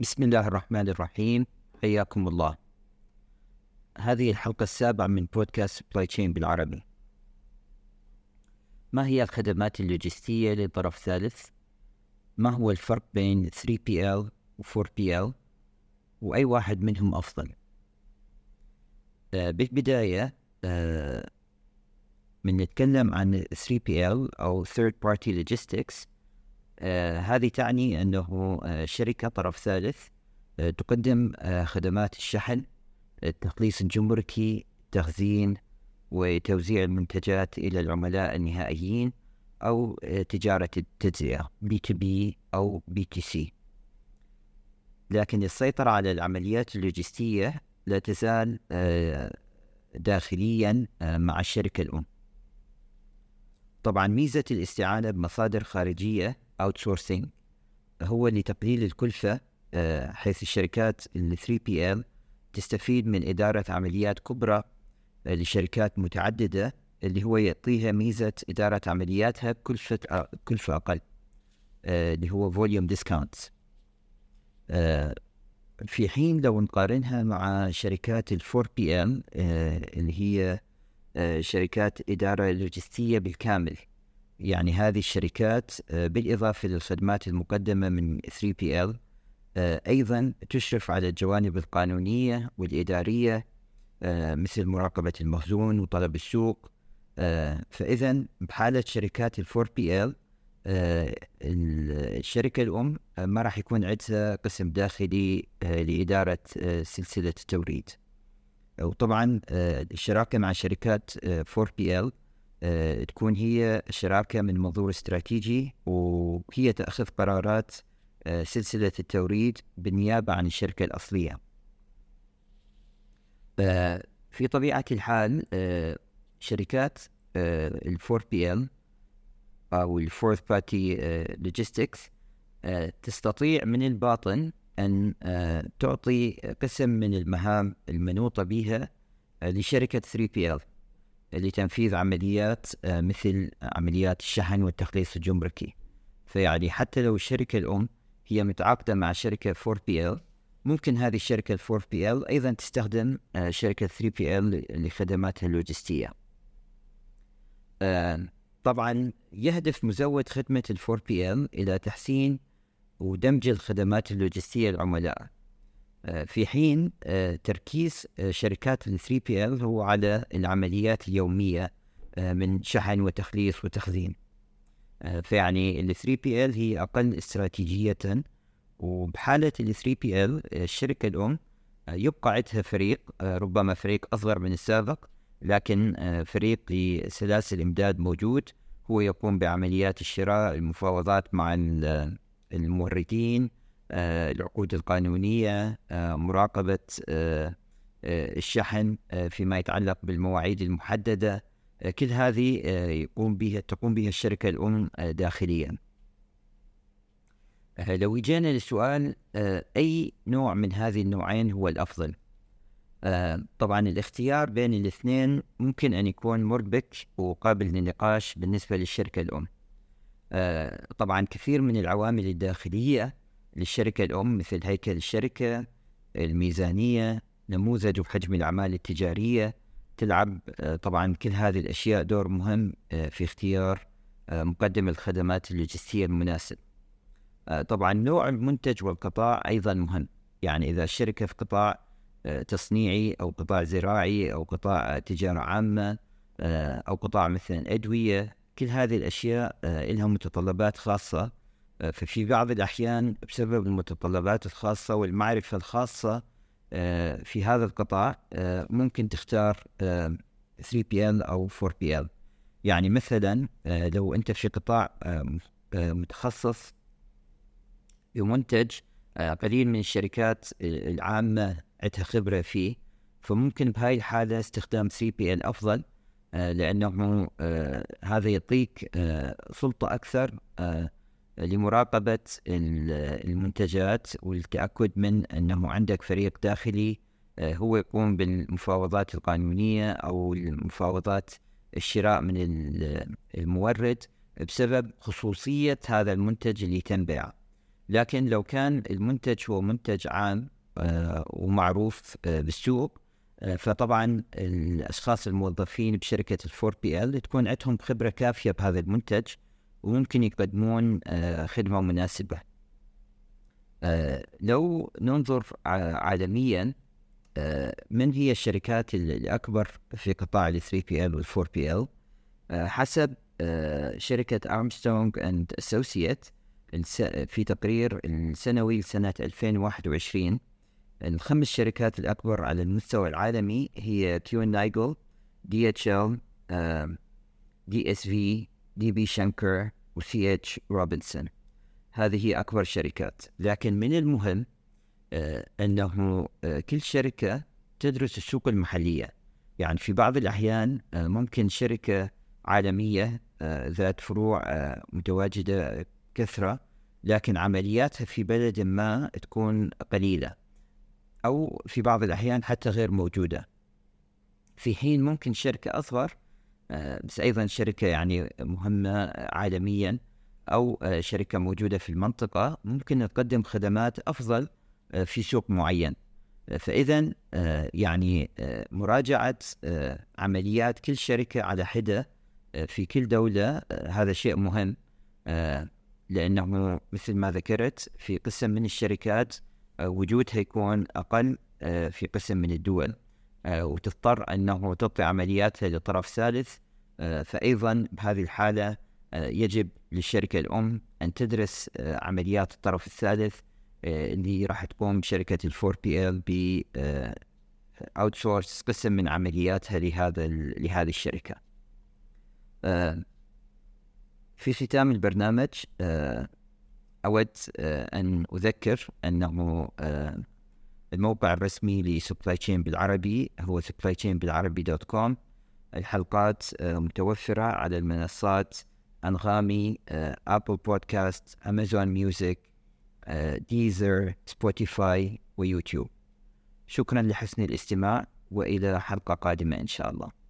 بسم الله الرحمن الرحيم حياكم الله هذه الحلقة السابعة من بودكاست Supply Chain بالعربي ما هي الخدمات اللوجستية لطرف ثالث؟ ما هو الفرق بين 3PL و 4PL؟ وأي واحد منهم أفضل؟ آه، بالبداية آه، من نتكلم عن 3PL أو Third Party Logistics آه هذه تعني أنه آه شركة طرف ثالث آه تقدم آه خدمات الشحن التخليص الجمركي تخزين وتوزيع المنتجات إلى العملاء النهائيين أو آه تجارة التجزئة B2B أو B2C لكن السيطرة على العمليات اللوجستية لا تزال داخليا مع الشركة الأم. طبعا ميزة الاستعانة بمصادر خارجية outsourcing هو لتقليل الكلفة آه، حيث الشركات ال 3PL تستفيد من إدارة عمليات كبرى آه، لشركات متعددة اللي هو يعطيها ميزة إدارة عملياتها بكلفة آه، كلفة أقل اللي هو volume discount في حين لو نقارنها مع شركات ال 4PL اللي هي شركات إدارة لوجستية بالكامل. يعني هذه الشركات آه، بالإضافة للخدمات المقدمة من 3PL آه، أيضا تشرف على الجوانب القانونية والإدارية آه، مثل مراقبة المخزون وطلب السوق. فإذا بحالة شركات ال 4PL الشركة الأم ما راح يكون عندها قسم داخلي لإدارة سلسلة التوريد. وطبعا الشراكة مع شركات 4PL آه، تكون هي شراكة من منظور استراتيجي وهي تأخذ قرارات آه، سلسلة التوريد بالنيابة عن الشركة الأصلية. في طبيعة الحال آه، شركات ال 4PL أو ال Fourth Party Logistics تستطيع من الباطن أن تعطي قسم من المهام المنوطة بها لشركة 3PL لتنفيذ عمليات آه، مثل عمليات الشحن والتخليص الجمركي. فيعني حتى لو الشركة الأم هي متعاقدة مع شركة 4PL ممكن هذه الشركة 4PL أيضا تستخدم آه، شركة 3PL لخدماتها اللوجستية. آه، طبعا يهدف مزود خدمة إل 4PL إلى تحسين ودمج الخدمات اللوجستية للعملاء. آه، في حين آه، تركيز آه، شركات ال 3PL هو على العمليات اليومية من شحن وتخليص وتخزين. فيعني ال 3PL هي أقل استراتيجية وبحالة ال 3PL الشركة الأم يبقى عندها فريق ربما فريق أصغر من السابق لكن فريق لسلاسل إمداد موجود هو يقوم بعمليات الشراء المفاوضات مع الموردين آه، العقود القانونية آه، مراقبة آه، الشحن فيما يتعلق بالمواعيد المحددة كل هذه يقوم بها تقوم بها الشركة الأم داخليا. لو جينا للسؤال أي نوع من هذه النوعين هو الأفضل؟ طبعا الاختيار بين الاثنين ممكن أن يكون مربك وقابل للنقاش بالنسبة للشركة الأم طبعا كثير من العوامل الداخلية للشركة الأم مثل هيكل الشركة الميزانية نموذج وحجم الأعمال التجارية تلعب آه، طبعا كل هذه الأشياء دور مهم آه، في اختيار آه، مقدم الخدمات اللوجستية المناسب. طبعا نوع المنتج والقطاع أيضا مهم. يعني إذا الشركة في قطاع تصنيعي أو قطاع زراعي أو قطاع تجارة عامة أو قطاع مثلا أدوية كل هذه الأشياء لها متطلبات خاصة. ففي بعض الأحيان بسبب المتطلبات الخاصة والمعرفة الخاصة آه، في هذا القطاع آه، ممكن تختار 3PL آه، أو 4PL يعني مثلا لو أنت في قطاع متخصص بمنتج قليل من الشركات العامة عندها خبرة فيه فممكن بهاي الحالة استخدام 3PL أفضل. لأنه هذا يعطيك سلطة أكثر لمراقبة المنتجات والتأكد من أنه عندك فريق داخلي آه، هو يقوم بالمفاوضات القانونية أو المفاوضات الشراء من المورد بسبب خصوصية هذا المنتج اللي تم بيعه. لكن لو كان المنتج هو منتج عام آه، ومعروف آه، بالسوق آه، فطبعا الأشخاص الموظفين بشركة الفور بي ال تكون عندهم خبرة كافية بهذا المنتج وممكن يقدمون خدمة مناسبة. لو ننظر عالميا من هي الشركات الأكبر في قطاع ال 3 بي ال وال 4 بي ال حسب شركة Armstrong and Associates في تقرير السنوي لسنة 2021 الخمس شركات الأكبر على المستوى العالمي هي كيو نايجل دي إتش إل دي إس في دي بي شنكر وسي إتش روبنسون. هذه هي أكبر شركات. لكن من المهم آه أنه آه كل شركة تدرس السوق المحلية. يعني في بعض الأحيان آه ممكن شركة عالمية ذات فروع متواجدة كثرة لكن عملياتها في بلد ما تكون قليلة. أو في بعض الأحيان حتى غير موجودة. في حين ممكن شركة أصغر آه، بس أيضا شركة يعني مهمة عالميا أو آه، شركة موجودة في المنطقة ممكن تقدم خدمات أفضل آه، في سوق معين. فإذا يعني مراجعة عمليات كل شركة على حدة في كل دولة هذا شيء مهم لأنه مثل ما ذكرت في قسم من الشركات وجودها يكون أقل آه، في قسم من الدول آه، وتضطر أنه تعطي عملياتها لطرف ثالث فأيضا بهذه الحالة يجب للشركة الأم أن تدرس عمليات الطرف الثالث اللي راح تقوم بشركة ال 4PL ب outsource قسم من عملياتها لهذا لهذه الشركة. في ختام البرنامج أود آه، أن أذكر أنه آه، الموقع الرسمي ل Supply Chain بالعربي هو Supply Chain بالعربي dot com. الحلقات آه، متوفرة على المنصات Anghami Apple Podcast Amazon Music Deezer Spotify و YouTube. شكرا لحسن الاستماع وإلى حلقة قادمة إن شاء الله.